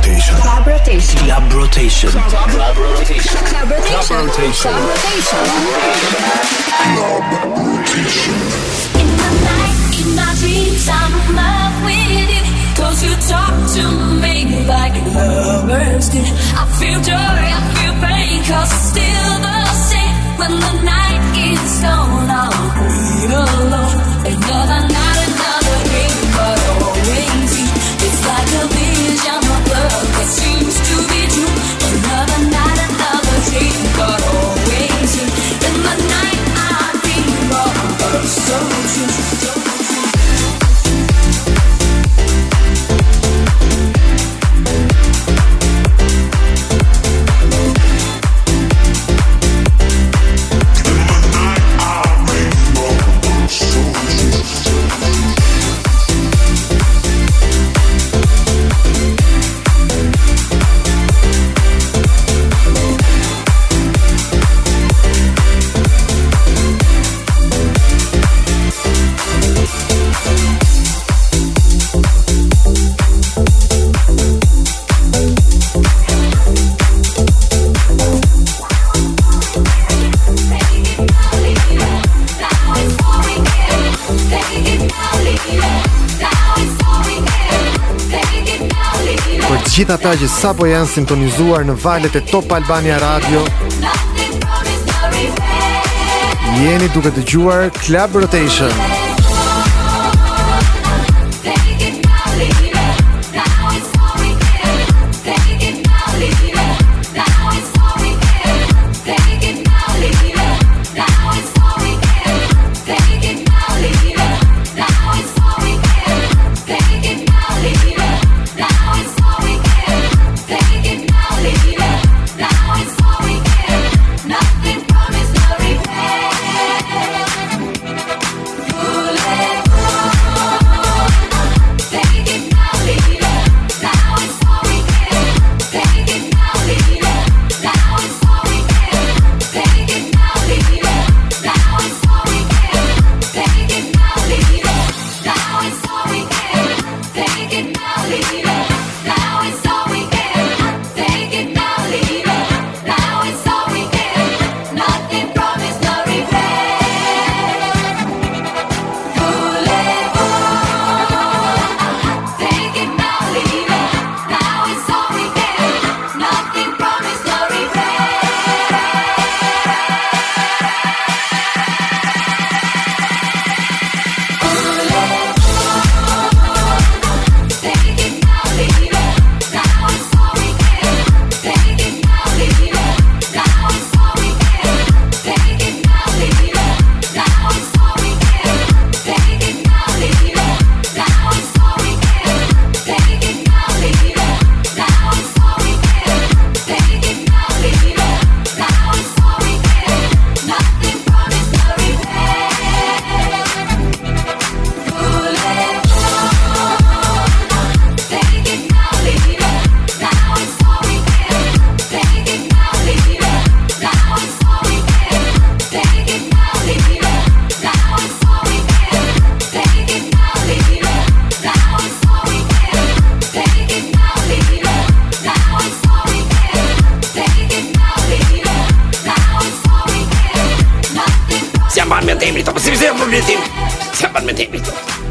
rotation. Club rotation. Club rotation. Club rotation. Club rotation. Club rotation. In the night, in my dreams, I'm in love with you. Cause you talk to me like lovers do. I feel joy, I feel pain, cause it's still the same. When the night is gone, I'll be alone. Another night. Për gjitha ta që sa po janë sintonizuar në valet e Top Albania Radio Jeni duke të gjuar Club Rotation Club Rotation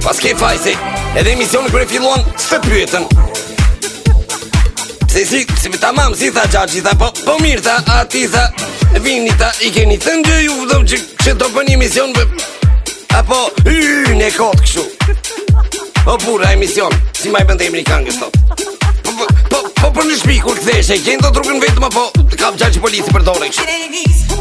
pas ke fajsi Edhe emision në kërë e filuan së pyetën Se si, si me ta mamë si tha qaq tha po, po mirë tha A ti tha, vini ta i keni të ndjë ju vdo që që do për një emision për Apo, yyy, në kotë këshu O pura emision, si maj bëndë e mrikan gështo Po, po, po, po për në shpikur këtë eshe, kjenë do trukën vetëm Apo, më po Kapë polisi për dore këshu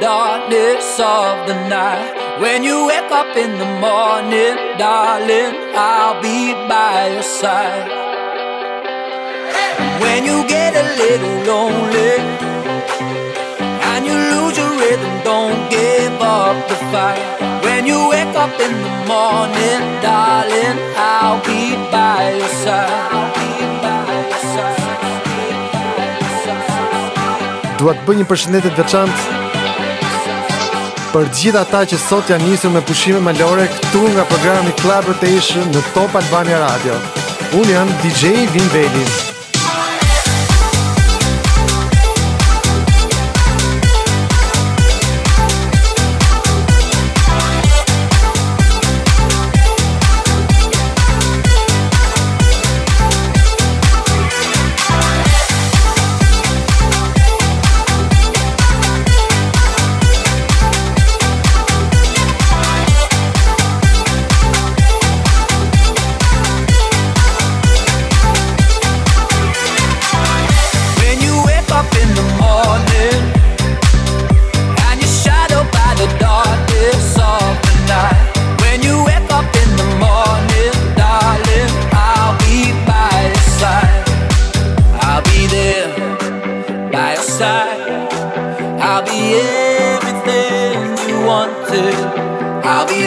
darkness of the night When you wake up in the morning, darling, I'll be by your side When you get a little lonely And you lose your rhythm, don't give up the fight When you wake up in the morning, darling, I'll be by your side Do të bëj një përshëndetje veçantë për gjithë ata që sot janë nisur me pushime malore këtu nga programi Club Rotation në Top Albania Radio. Unë jam DJ Vin Velin. Vin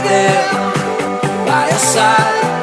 vida, vai assar.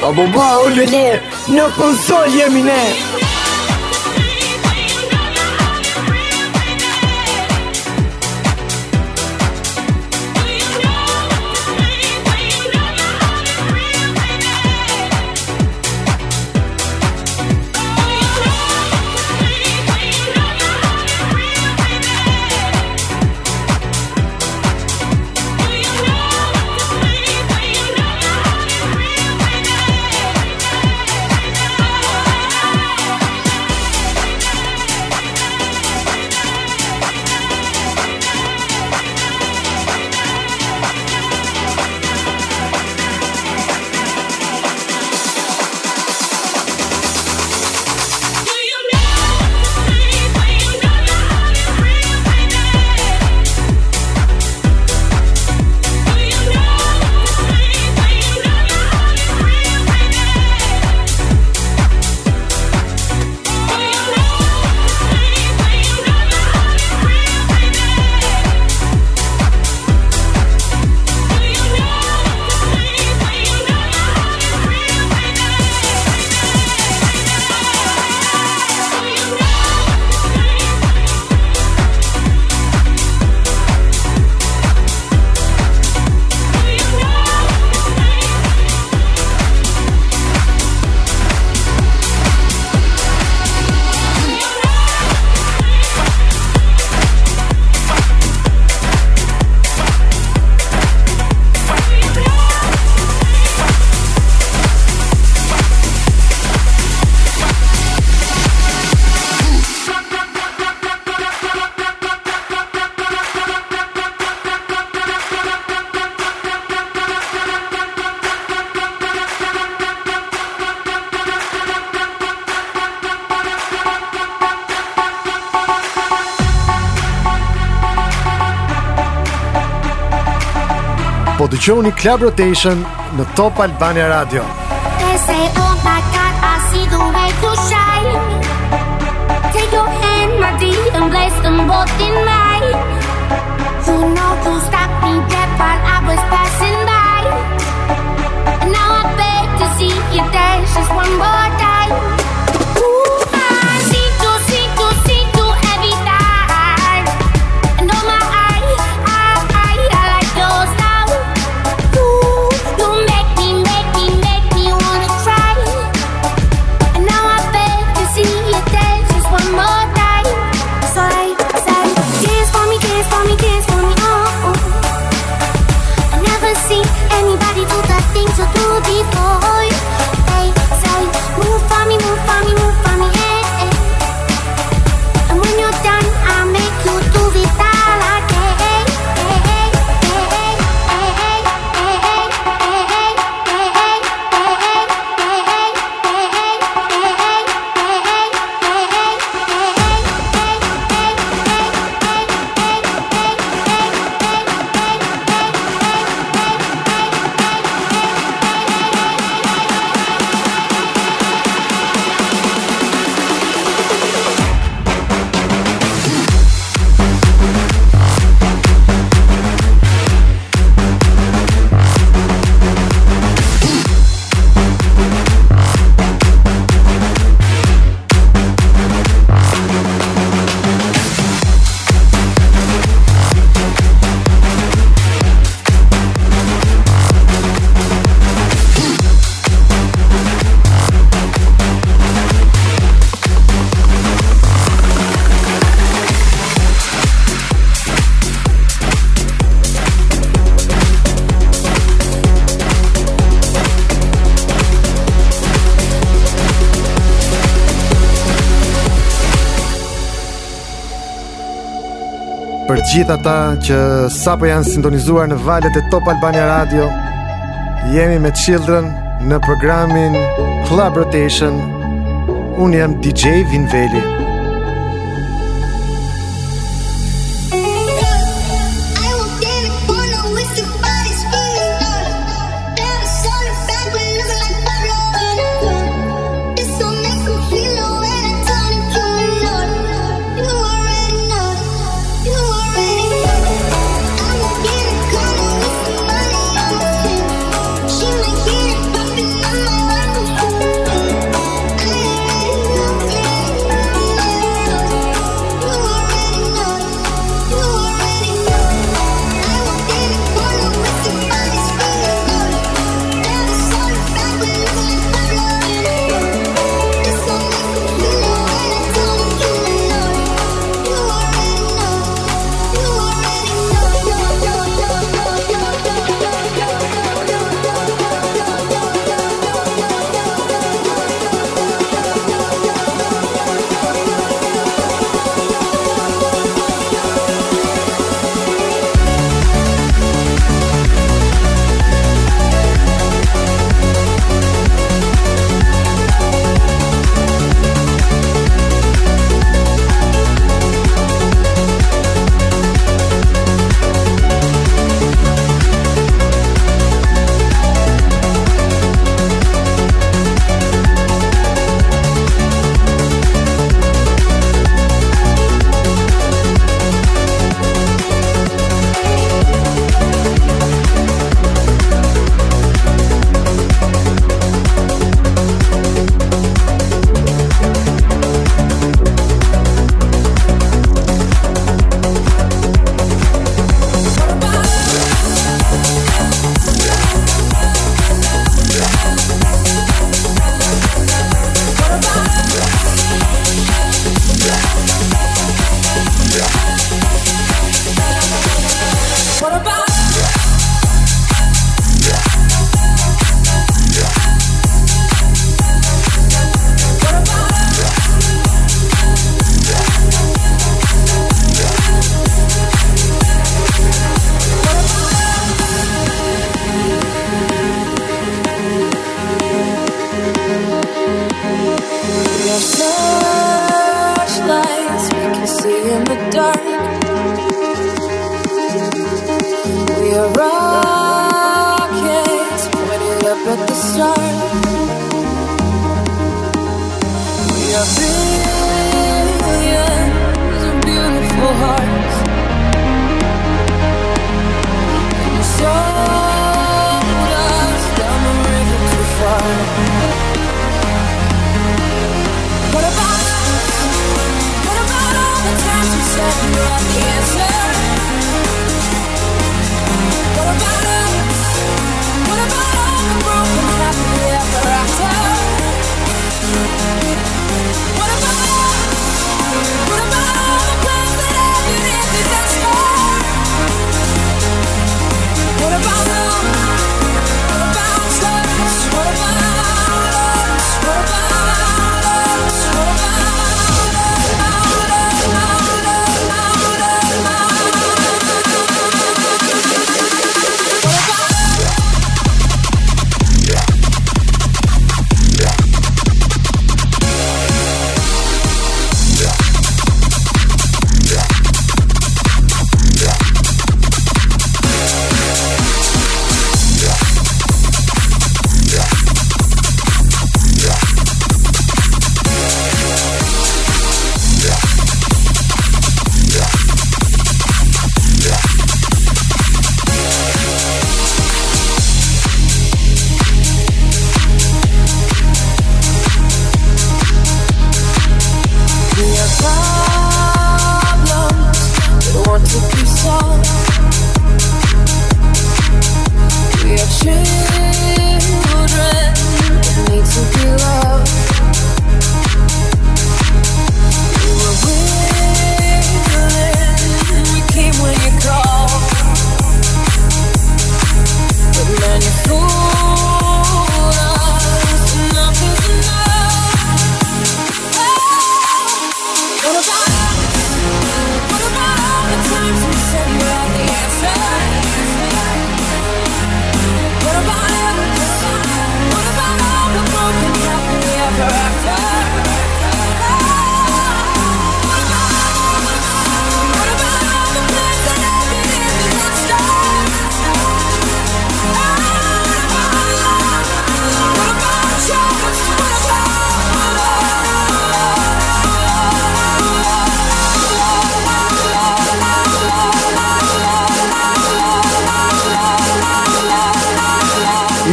A më bërë u në punë sol jemi në dëgjoni Club Rotation në Top Albania Radio. gjithë ata që sapo janë sintonizuar në valet e Top Albania Radio. Jemi me Children në programin Club Rotation. Unë jam DJ Vinveli.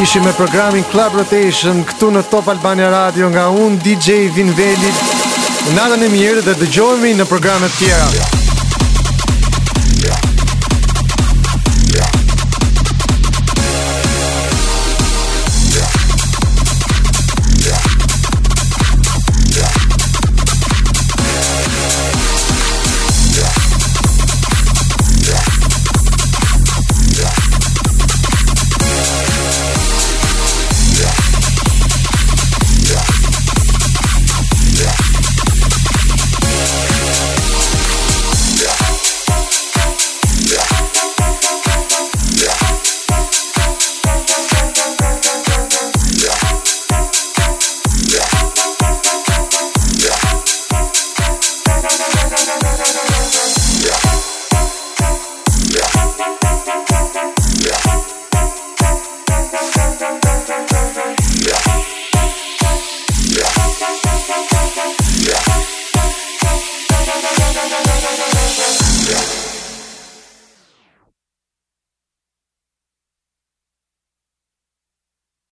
ishim me programin Club Rotation këtu në Top Albania Radio nga un DJ Vinveli. Natën e mirë dhe dëgjohemi në programe të tjera.